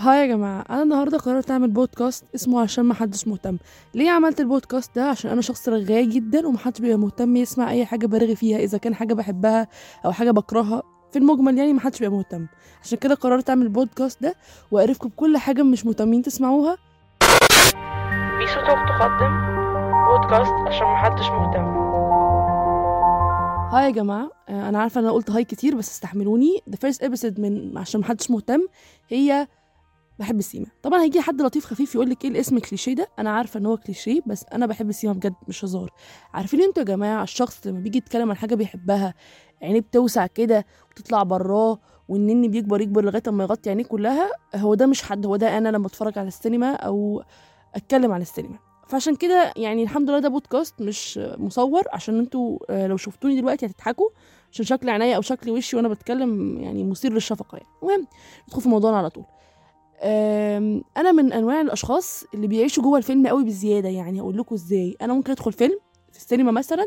هاي يا جماعة أنا النهاردة قررت أعمل بودكاست اسمه عشان محدش مهتم. ليه عملت البودكاست ده؟ عشان أنا شخص رغاي جدا ومحدش بيبقى مهتم يسمع أي حاجة برغي فيها إذا كان حاجة بحبها أو حاجة بكرهها. في المجمل يعني محدش بيبقى مهتم. عشان كده قررت أعمل البودكاست ده وأعرفكم بكل حاجة مش مهتمين تسمعوها. بيسو توك تقدم بودكاست عشان محدش مهتم. هاي يا جماعة أنا عارفة أنا قلت هاي كتير بس استحملوني. The first episode من عشان محدش مهتم هي بحب السيما طبعا هيجي حد لطيف خفيف يقول لك إيه الاسم كليشيه ده؟ أنا عارفة إن هو كليشيه بس أنا بحب السيما بجد مش هزار. عارفين أنتوا يا جماعة الشخص لما بيجي يتكلم عن حاجة بيحبها عينيه بتوسع كده وتطلع براه والنني بيكبر يكبر لغاية أما يغطي عينيه كلها هو ده مش حد هو ده أنا لما أتفرج على السينما أو أتكلم عن السينما. فعشان كده يعني الحمد لله ده بودكاست مش مصور عشان أنتوا آه، لو شفتوني دلوقتي هتضحكوا عشان شكل عينيا أو شكل وشي وأنا بتكلم يعني مثير للشفقة يعني. المهم ندخل في موضوعنا على طول. أنا من أنواع الأشخاص اللي بيعيشوا جوه الفيلم قوي بزيادة يعني هقول لكم إزاي. أنا ممكن أدخل فيلم في السينما مثلا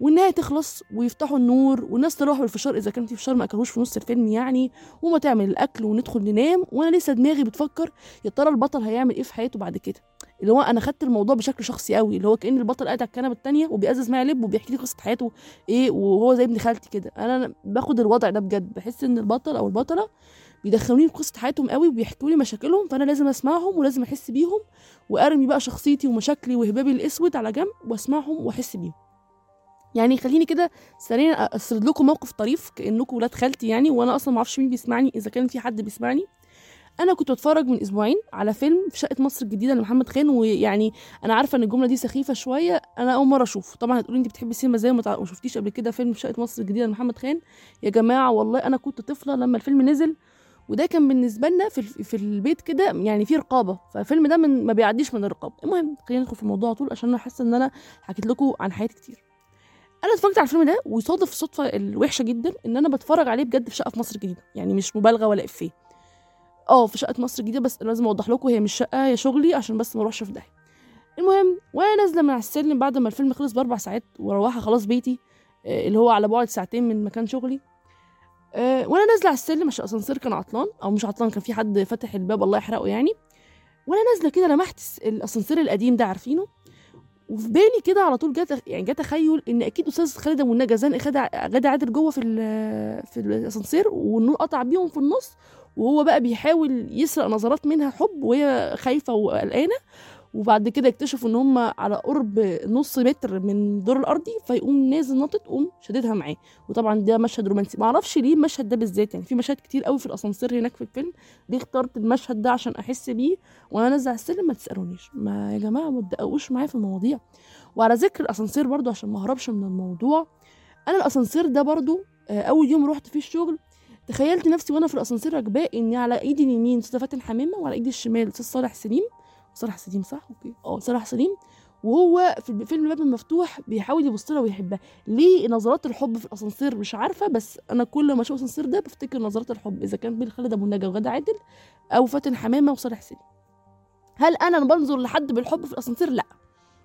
والنهاية تخلص ويفتحوا النور والناس تروح بالفشار إذا كان في فشار ما اكلوش في نص الفيلم يعني وما تعمل الأكل وندخل ننام وأنا لسه دماغي بتفكر يا ترى البطل هيعمل إيه في حياته بعد كده. اللي هو أنا خدت الموضوع بشكل شخصي قوي اللي هو كأن البطل قاعد على الكنبة التانية وبيأزز معايا لب وبيحكي لي قصة حياته إيه وهو زي ابن خالتي كده. أنا باخد الوضع ده بجد بحس إن البطل أو البطلة بيدخلوني في قصة حياتهم قوي وبيحكوا لي مشاكلهم فأنا لازم أسمعهم ولازم أحس بيهم وأرمي بقى شخصيتي ومشاكلي وهبابي الأسود على جنب وأسمعهم وأحس بيهم. يعني خليني كده سريعا أسرد لكم موقف طريف كأنكم ولاد خالتي يعني وأنا أصلا ما أعرفش مين بيسمعني إذا كان في حد بيسمعني. أنا كنت بتفرج من أسبوعين على فيلم في شقة مصر الجديدة لمحمد خان ويعني أنا عارفة إن الجملة دي سخيفة شوية أنا أول مرة أشوف طبعا هتقولي انت بتحبي السينما إزاي وما شفتيش قبل كده فيلم في شقة مصر الجديدة لمحمد خان؟ يا جماعة والله أنا كنت طفلة لما الفيلم نزل وده كان بالنسبة لنا في في البيت كده يعني في رقابة. فالفيلم ده من ما بيعديش من الرقابة. المهم خلينا ندخل في الموضوع على طول عشان أنا حاسة إن أنا حكيت لكم عن حياتي كتير. أنا اتفرجت على الفيلم ده وصادف الصدفه الوحشة جدا إن أنا بتفرج عليه بجد في شقة في مصر الجديدة. يعني مش مبالغة ولا إفيه. آه في شقة مصر الجديدة بس لازم أوضح لكم هي مش شقة هي شغلي عشان بس ما أروحش في داهية. المهم وأنا نازلة من على السلم بعد ما الفيلم خلص بأربع ساعات وروحه خلاص بيتي آه، اللي هو على بعد ساعتين من مكان شغلي. آه، وأنا نازلة على السلم عشان الاسانسير كان عطلان أو مش عطلان كان في حد فتح الباب الله يحرقه يعني. وأنا نازلة كده لمحت الأسانسير القديم ده عارفينه؟ وفي بالي كده على طول جت يعني جت تخيل إن أكيد أستاذ خالد أبو النجا زنق غدا عادل جوه في في الأسانسير والنور قطع بيهم في النص وهو بقى بيحاول يسرق نظرات منها حب وهي خايفة وقلقانة. وبعد كده يكتشفوا إن هم على قرب نص متر من الدور الارضي فيقوم نازل ناطط قوم شددها معاه. وطبعا ده مشهد رومانسي. معرفش ليه المشهد ده بالذات يعني في مشاهد كتير قوي في الأسانسير هناك في الفيلم. ليه اخترت المشهد ده عشان أحس بيه؟ وأنا نازلة على السلم ما تسألونيش. ما يا جماعة ما تدققوش معايا في المواضيع. وعلى ذكر الأسانسير برضو عشان ما أهربش من الموضوع أنا الأسانسير ده برضو آه، أول يوم رحت فيه الشغل تخيلت نفسي وأنا في الأسانسير راكباه إني على إيدي اليمين أستاذ فاتن حمامه وعلى إيدي الشمال أستاذ صالح سليم. صالح سليم صح؟ okay. آه صالح سليم. وهو في فيلم الباب المفتوح بيحاول يبص لها ويحبها. ليه نظرات الحب في الأسانسير مش عارفة بس أنا كل ما أشوف الاسانسير ده بفتكر نظرات الحب إذا كان بين خالد أبو النجا وغادة عادل أو فاتن حمامة وصالح سليم. هل أنا بنظر لحد بالحب في الأسانسير؟ لأ.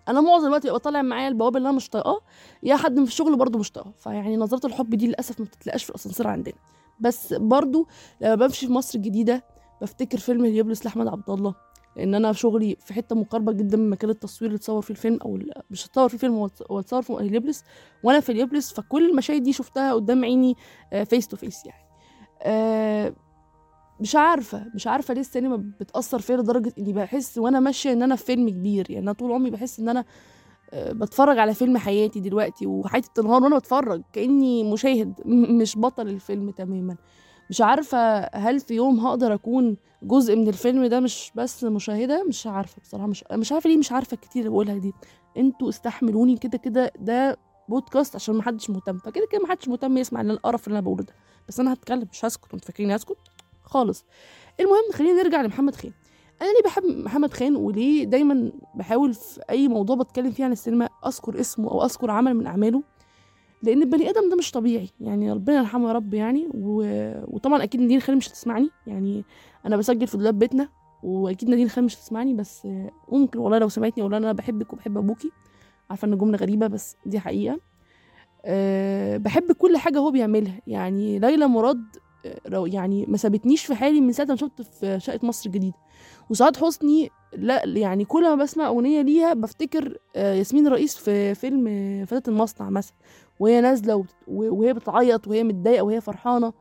أنا معظم الوقت بيبقى طالع معايا البواب اللي أنا مش طايقاه يا حد في الشغل برضه مش طايقاه. فيعني نظرات الحب دي للأسف ما بتتلاقاش في الأسانسير عندنا. بس برضه لما بمشي في مصر الجديدة بفتكر فيلم هليوبلس لاحمد عبد الله لأن أنا شغلي في حتة مقربه جدا من مكان التصوير اللي اتصور فيه الفيلم أو مش اتصور فيه الفيلم هو اتص- هو اتصور في هليوبلس وأنا في هليوبلس فكل المشاهد دي شفتها قدام عيني face to face يعني. آه، مش عارفة مش عارفة ليه السينما بتأثر فيا لدرجة إني بحس وأنا ماشية إن أنا في فيلم كبير يعني أنا طول عمري بحس إن أنا بتفرج على فيلم حياتي دلوقتي وحياتي بتنهار وأنا بتفرج كأني مشاهد مش بطل الفيلم تماما. مش عارفة هل في يوم هقدر أكون جزء من الفيلم ده مش بس مشاهدة؟ مش عارفة بصراحة مش مش عارفة ليه مش عارفة اللي بقولها دي. أنتوا استحملوني كده كده ده بودكاست عشان محدش مهتم. فكده كده محدش مهتم يسمع القرف اللي أنا بقوله ده. بس أنا هتكلم مش هسكت أنتوا فاكرين هسكت؟ خالص. المهم خلينا نرجع لمحمد خان أنا ليه بحب محمد خان وليه دايما بحاول في أي موضوع بتكلم فيه عن السينما أذكر اسمه أو أذكر عمل من أعماله؟ لأن البني آدم ده مش طبيعي يعني ربنا يرحمه يا رب يعني و... وطبعا أكيد نادين خالد مش هتسمعني يعني أنا بسجل في دولاب بيتنا وأكيد نادين خالد مش هتسمعني بس ممكن والله لو سمعتني أقول أنا بحبك وبحب أبوكي عارفة إن جملة غريبة بس دي حقيقة. أه بحب كل حاجة هو بيعملها يعني ليلى مراد آه، يعني ما سابتنيش في حالي من ساعة ما شفت في شقة مصر الجديدة. وسعاد حسني لا يعني كل ما بسمع أغنية ليها بفتكر آه، ياسمين رئيس في فيلم فتاه المصنع مثلا وهي نازلة وهي بتعيط وهي متضايقة وهي فرحانة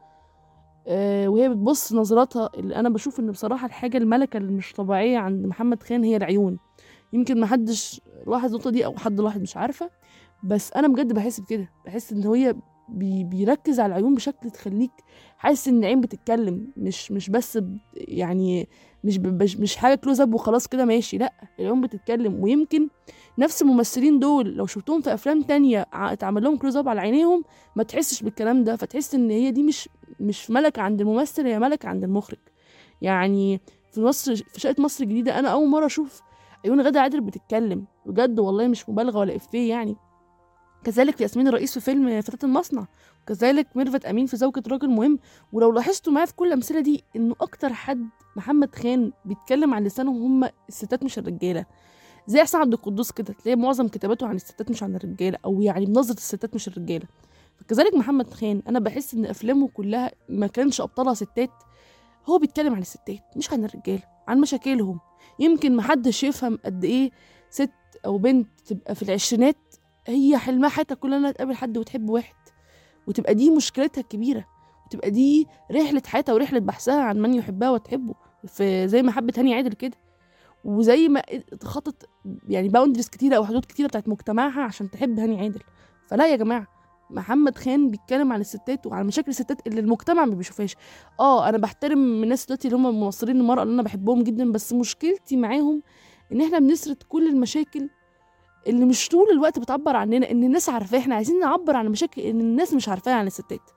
آه، وهي بتبص نظراتها اللي أنا بشوف إن بصراحة الحاجة الملكة اللي مش طبيعية عند محمد خان هي العيون. يمكن ما حدش لاحظ النقطة دي أو حد لاحظ مش عارفة بس أنا بجد بحس بكده بحس إن هي بي بيركز على العيون بشكل تخليك حاسس إن العين بتتكلم مش مش بس يعني مش مش, حاجة close up وخلاص كده ماشي لأ العيون بتتكلم. ويمكن نفس الممثلين دول لو شفتهم في أفلام تانية اتعمل لهم close up على عينيهم ما تحسش بالكلام ده فتحس إن هي دي مش مش ملكة عند الممثل هي ملكة عند المخرج. يعني في مصر في شقه مصر الجديدة أنا أول مرة أشوف عيون غادة عادل بتتكلم. بجد والله مش مبالغة ولا إفيه يعني. كذلك ياسمين الرئيس في فيلم فتاة المصنع وكذلك ميرفت أمين في زوجة راجل مهم. ولو لاحظتوا معايا في كل الأمثلة دي إنه أكتر حد محمد خان بيتكلم عن لسانهم هم الستات مش الرجالة. زي احسان عبد القدوس كده تلاقي معظم كتاباته عن الستات مش عن الرجالة أو يعني بنظرة الستات مش الرجالة. فكذلك محمد خان أنا بحس إن أفلامه كلها ما كانش أبطالها ستات. هو بيتكلم عن الستات مش عن الرجالة عن مشاكلهم. يمكن محدش يفهم قد إيه ست أو بنت تبقى في العشرينات هي حلمها حياتها كلها إنها تقابل حد وتحب واحد وتبقى دي مشكلتها الكبيرة وتبقى دي رحلة حياتها ورحلة بحثها عن من يحبها وتحبه في زي ما حبت هاني عادل كده. وزي ما تخطت يعني boundaries كتيرة أو حدود كتيرة بتاعت مجتمعها عشان تحب هاني عادل. فلا يا جماعة محمد خان بيتكلم عن الستات وعن مشاكل الستات اللي المجتمع ما بيشوفهاش. آه أنا بحترم الناس دلوقتي اللي هم مناصرين المرأة اللي أنا بحبهم جدا بس مشكلتي معاهم إن إحنا بنسرد كل المشاكل اللي مش طول الوقت بتعبر عننا إن الناس عارفاه. إحنا عايزين نعبر عن مشاكل إن الناس مش عارفاها عن الستات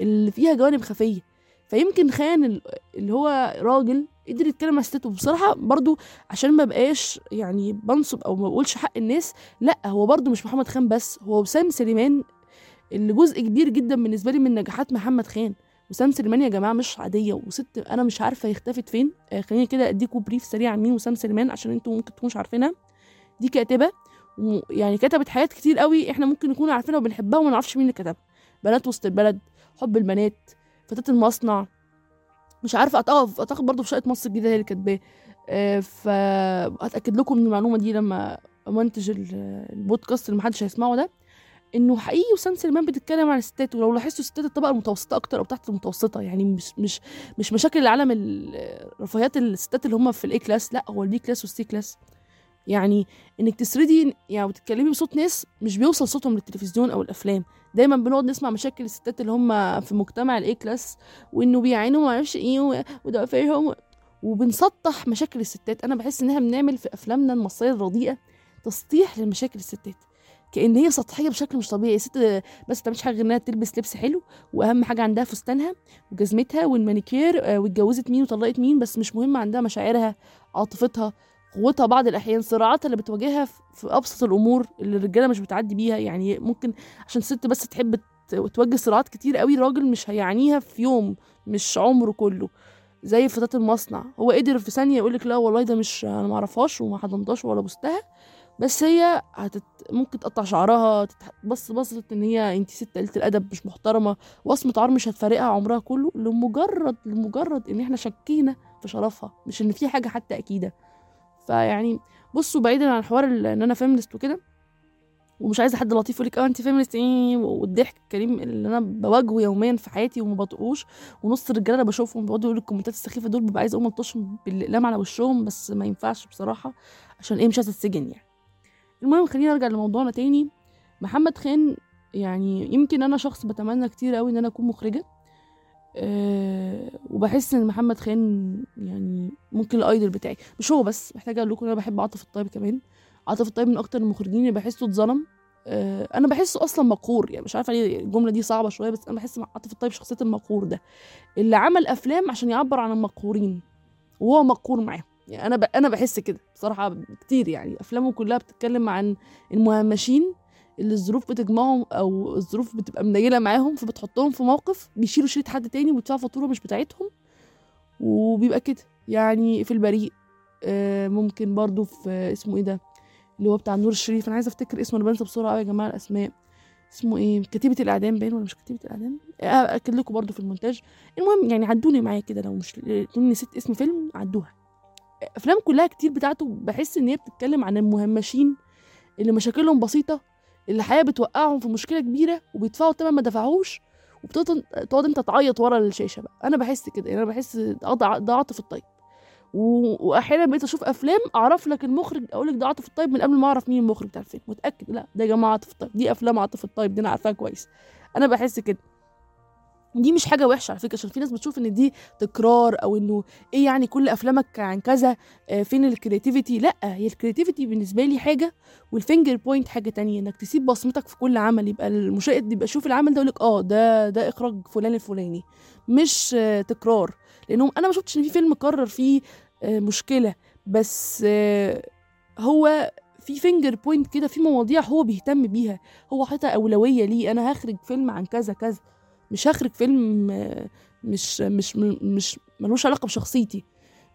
اللي فيها جوانب خفية. فيمكن خان ال- اللي هو راجل قدر يتكلم عن الستات وبصراحة برضو عشان ما بقاش يعني بنصب أو ما بقولش حق الناس لأ هو برضو مش محمد خان بس هو وسام سليمان اللي جزء كبير جدا بالنسبة لي من نجاحات محمد خان. وسام سليمان يا جماعة مش عادية وست أنا مش عارفة هي اختفت فين. آه خليني كده أديكوا بريف سريع عن مين وسام سليمان عشان أنتوا ممكن تكونوش عارفينها. دي كاتبة. يعني كتبت حاجات كتير قوي إحنا ممكن نكون عارفينها وبنحبها وما نعرفش مين اللي كتبها. بنات وسط البلد حب البنات فتاة المصنع. مش عارفة اعتقد أعتقد برضه في شقة مصر الجديدة هي اللي كاتباه. آه، فهتاكد لكم من المعلومة دي لما منتج ال- البودكاست اللي محدش هيسمعه ده إنه حقيقي وسام سليمان بتتكلم عن الستات ولو لاحظتوا ستات الطبقة المتوسطة أكتر أو تحت المتوسطة يعني مش مش مش مشاكل العالم ال- رفاهيات الستات اللي هم في ال A class لأ هو ال B class وال C class يعني إنك تسردي يعني وتتكلمي بصوت ناس مش بيوصل صوتهم للتلفزيون أو الأفلام. دايما بنقعد نسمع مشاكل الستات اللي هم في مجتمع ال A class وإنه بيعانوا ما أعرفش إيه و- وده فيهم وبنسطح مشاكل الستات. أنا بحس ان إحنا بنعمل في أفلامنا المصرية الرديئة تسطيح لمشاكل الستات. كأن هي سطحية بشكل مش طبيعي. ست بس ما حاجة غير إنها تلبس لبس حلو وأهم حاجة عندها فستانها وجزمتها والمانيكير آه، واتجوزت مين وطلقت مين بس مش مهم عندها مشاعرها عاطفتها. قوتها بعض الأحيان صراعاتها اللي بتواجهها في- أبسط الأمور اللي الرجالة مش بتعدي بيها يعني ممكن عشان ست بس تحب تواجه صراعات كتير قوي راجل مش هيعانيها في يوم مش عمره كله زي فتاة المصنع هو قدر في ثانية يقولك لا والله ده مش أنا معرفهاش وما حضنتهاش ولا بوستها بس هي هتت... ممكن تقطع شعرها. بص بصت إن هي أنت ست قلة الأدب مش محترمة وصمة عار مش هتفارقها عمرها كله لمجرد لمجرد إن إحنا شكينا في شرفها مش إن في حاجة حتى أكيدة فيعني بصوا بعيدا عن حوار إن أنا feminist وكده ومش عايزة حد لطيف يقول لك آه انت feminist إيه والضحك ال cringe اللي أنا بواجهه يوميا في حياتي وما بطقوش ونص الرجالة اللي بشوفهم بيقعدوا يقولوا الكومنتات السخيفة دول ببقى عايزة أقوم الطشهم بالاقلام على وشهم بس ما ينفعش بصراحة عشان إيه مش عايزة اتسجن يعني. المهم خلينا نرجع لموضوعنا تاني. محمد خان يعني يمكن أنا شخص بتمنى كتير قوي إن أنا أكون مخرجة. أه وبحس إن محمد خان يعني ممكن الايدل بتاعي. مش هو بس محتاجه أقول لكم إن أنا بحب عاطف الطيب كمان. عاطف الطيب من أكتر المخرجين اللي بحسه اتظلم. أه أنا بحسه أصلا مقهور. يعني مش عارفه ليه الجملة دي صعبة شوية بس أنا بحس عاطف الطيب شخصية المقهور ده. اللي عمل أفلام عشان يعبر عن المقهورين وهو مقهور معاهم. يعني أنا. أنا بحس كده بصراحة كتير يعني. أفلامه كلها بتتكلم عن المهمشين اللي الظروف بتجمعهم أو الظروف بتبقى منيله معاهم فبتحطهم في موقف بيشيلوا شريط حد تاني ويدفعوا فاتورة مش بتاعتهم وبيبقى كده. يعني في البريء آه، ممكن برضو في اسمه إيه ده اللي هو بتاع نور الشريف. أنا عايزة أفتكر اسمه أنا بنسى بسرعة قوي يا جماعة الأسماء. اسمه إيه؟ كتيبة الإعدام باين ولا مش كتيبة الإعدام؟ آه، اكد لكم برضو في المونتاج. المهم يعني عدوني معايا كده لو مش نسيت اسم فيلم عدوها. أفلام كلها كتير بتاعته بحس إن هي بتتكلم عن المهمشين اللي مشاكلهم بسيطة الحياة بتوقعهم في مشكلة كبيرة وبيدفعوا تمن ما دفعوش وبتقعد انت تعيط ورا الشاشة بقى. أنا بحس كده يعني أنا بحس ده عاطف الطيب. و... وأحيانا بقيت أشوف أفلام أعرف لك المخرج أقول لك ده عاطف الطيب من قبل ما أعرف مين المخرج بتاع الفيلم. متأكد؟ لا ده يا جماعة عاطف الطيب. دي أفلام عاطف الطيب دي أنا عارفاها كويس. أنا بحس كده. دي مش حاجة وحشة على فكرة عشان في ناس بتشوف إن دي تكرار أو إنه إيه يعني كل أفلامك عن كذا آه فين ال creativity لأ هي ال creativity بالنسبة لي حاجة وال fingerprint حاجة تانية إنك تسيب بصمتك في كل عمل يبقى المشاهد يبقى يشوف العمل ده يقول لك آه ده ده إخراج فلان الفلاني مش آه تكرار لأنه أنا ما شفتش إن في فيلم كرر فيه آه مشكلة بس هو في fingerprint كده في مواضيع هو بيهتم بيها هو حاططها أولوية ليه أنا هخرج فيلم عن كذا كذا. مش هخرج فيلم مش مش مش ملوش علاقة بشخصيتي.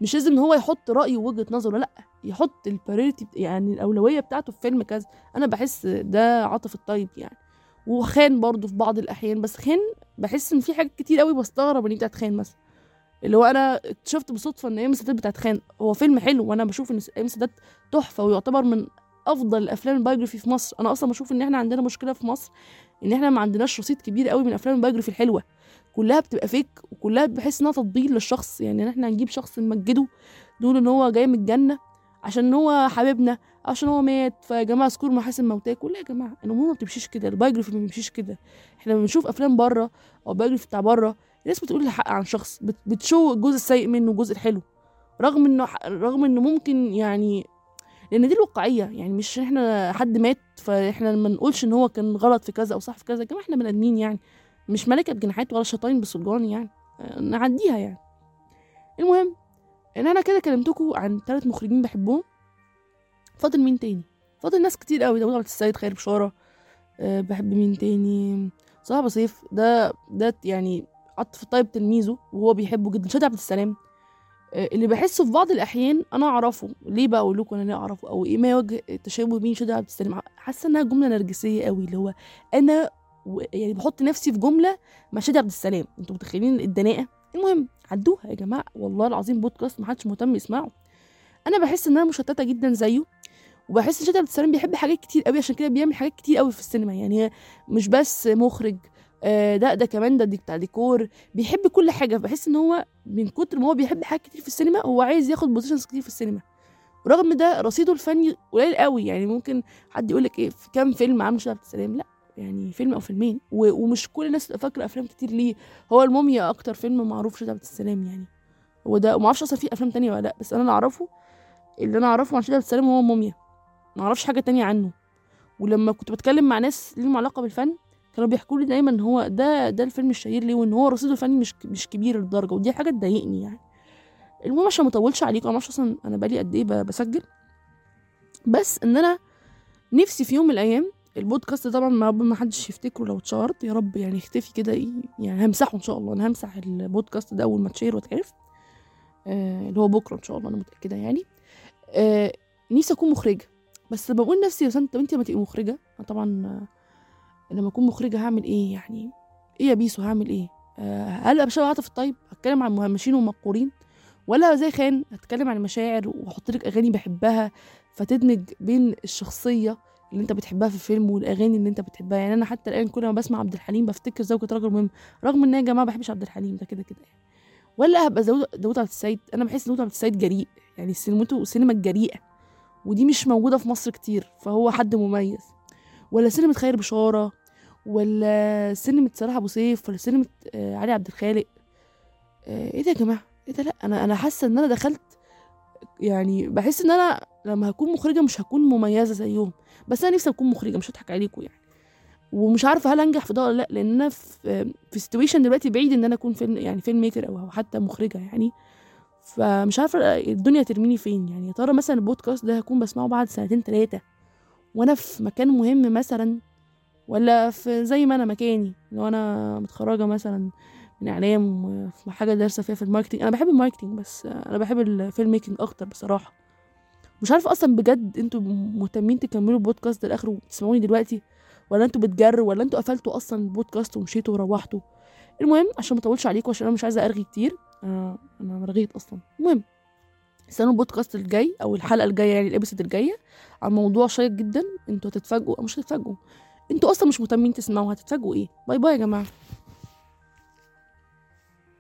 مش لازم ان هو يحط رايه ووجهة نظره لأ يحط ال priority يعني الأولوية بتاعته في فيلم كذا. أنا بحس ده عاطف الطيب يعني. وخان برضه في بعض الأحيان بس خان بحس إن في حاجات كتير قوي بستغرب إن بتاعت خان مثلا. اللي هو أنا اكتشفت بالصدفه إن أيام السادات بتاعت خان هو فيلم حلو وأنا بشوف إن أيام السادات تحفة ويعتبر من أفضل الافلام ال biography في مصر. أنا أصلا بشوف إن إحنا عندنا مشكلة في مصر إن إحنا ما عندناش رصيد كبير قوي من أفلام ال biography الحلوة. كلها بتبقى fake وكلها بحس إنها تطبيل للشخص. يعني إن إحنا نجيب شخص نمجده نقول إن هو جاي من الجنة عشان هو حبيبنا عشان هو مات. فيا جماعة اذكروا محاسن موتاكم. كلها يا جماعة الأمور ما بتمشيش كده. ال biography ما بيمشيش كده. إحنا لما بنشوف أفلام برة أو ال biography بتاع برة. الناس بتقول الحق عن شخص بتشوف الجزء السيء منه والجزء الحلو. رغم إنه رغم إنه ممكن يعني لأن دي الواقعية. يعني مش إحنا حد مات فإحنا ما نقولش إن هو كان غلط في كذا أو صح في كذا. جماعة إحنا بني آدمين يعني. مش ملايكة بجناحات ولا شيطان بسلطان يعني. نعديها يعني. المهم إن أنا كده كلمتكم عن ثلاث مخرجين بحبهم. فاضل مين تاني؟ فاضل ناس كتير قوي. داوود عبد السيد خير بشارة. أه بحب مين تاني؟ صلاح ابو سيف ده ده يعني عطف الطيب تلميذه وهو بيحبه جدا. شادي عبد السلام. اللي بحسه في بعض الأحيان أنا أعرفه. ليه بقى أقول لكم أنا أعرفه؟ أو إيه ما يوجه التشابه بين شادي عبد السلام حاسة إنها جملة نرجسية قوي اللي هو أنا و... يعني بحط نفسي في جملة مع شادي عبد السلام أنتوا متخيلين الدناءة؟ المهم عدوها يا جماعة. والله العظيم بودكاست محدش مهتم يسمعه. أنا بحس ان أنا مشتتة جدا زيه وبحس شادي عبد السلام بيحب حاجات كتير قوي عشان كده بيعمل حاجات كتير قوي في السينما. يعني مش بس مخرج آه ده ده كمان ده دي بتاع ديكور. بيحب كل حاجة. بحس إن هو من كتر ما هو بيحب حاجات كتير في السينما هو عايز ياخد positions كتير في السينما. ورغم ده رصيده الفني قليل قوي. يعني ممكن حد يقول لك إيه في كام فيلم عامل شادي عبد السلام؟ لا يعني فيلم أو فيلمين. ومش كل الناس تبقى فاكرة أفلام كتير ليه. هو الموميا أكتر فيلم معروف شباب السلام يعني. هو ده وما أعرفش أصلا في أفلام تانية ولا لأ بس أنا اللي أعرفه اللي أنا أعرفه عن شباب السلام هو موميا. ما أعرفش حاجة تانية عنه. ولما كنت بتكلم مع ناس ليهم علاقة بالفن كانوا بيحكوا لي دايما إن هو ده ده الفيلم الشهير ليه وإن هو رصيده الفني مش مش كبير للدرجة ودي حاجة تضايقني يعني. المهم عشان ما أطولش عليكم أنا أصلا أنا بقالي قد إيه بسجل. بس إن أنا نفسي في يوم من الأيام البودكاست طبعا ما ما حدش يفتكره لو اتشهرت. يا رب يعني يختفي كده يعني همسحه إن شاء الله. أنا همسح البودكاست ده أول ما اتشير واتعرف. آه اللي هو بكرة إن شاء الله أنا متأكدة يعني. آه نفسي أكون مخرجة. بس بقول نفسي يا طب أنت لما تبقي مخرجة؟ طبعا لما أكون مخرجة هعمل إيه؟ يعني إيه يا بيسو؟ هعمل إيه؟ أه هل أبقى شبه عاطف؟ الطيب هتكلم عن مهمشين ومقورين ولا زي خان هتكلم عن المشاعر واحط لك أغاني بحبها فتدمج بين الشخصية اللي أنت بتحبها في الفيلم والأغاني اللي أنت بتحبها. يعني أنا حتى الآن كل ما بسمع عبد الحليم بفتكر زوجة راجل مهم رغم إن يا جماعة ما بحبش عبد الحليم ده كده كده يعني. ولا هبقى داوود عبد السيد. أنا بحس داوود عبد السيد جريء يعني سينمته سينما الجريئه ودي مش موجودة في مصر كتير فهو حد مميز. ولا سينما خير بشارة ولا سينما صلاح أبو سيف ولا سينما آه علي عبد الخالق. آه إيه ده يا جماعة؟ إيه ده؟ لأ أنا أنا حاسة إن أنا دخلت يعني بحس إن أنا لما هكون مخرجة مش هكون مميزة زيهم. بس أنا نفسي أكون مخرجة مش هضحك عليكم يعني. ومش عارفة هل انجح في ده ولا لأ لأن أنا في في situation دلوقتي بعيد إن أنا أكون فيلم يعني film maker أو حتى مخرجة يعني. فمش عارفة الدنيا ترميني فين يعني. يا ترى مثلا البودكاست ده هكون بسمعه بعد سنتين ثلاثة وأنا في مكان مهم مثلا ولا في زي ما أنا مكاني لو أنا متخرجة مثلا من إعلام وفي حاجة دارسة فيها في ال marketing. أنا بحب ال marketing بس أنا بحب ال film making أكتر بصراحة. مش عارفة أصلا بجد أنتوا مهتمين تكملوا البودكاست للاخر وتسمعوني دلوقتي ولا أنتوا بتجروا ولا أنتوا قفلتوا أصلا البودكاست ومشيتوا وروحتوا. المهم عشان ما أطولش عليكم عشان أنا مش عايزة أرغي كتير أنا أنا رغيت أصلا. المهم استنوا البودكاست الجاي أو الحلقة الجاية يعني ال episode الجاية عن موضوع شيق جدا. أنتوا هتتفاجئوا أو مش هتتفاجئوا؟ أنتوا أصلا مش مهتمين تسمعوا هتتفاجئوا إيه؟ باي باي يا جماعة.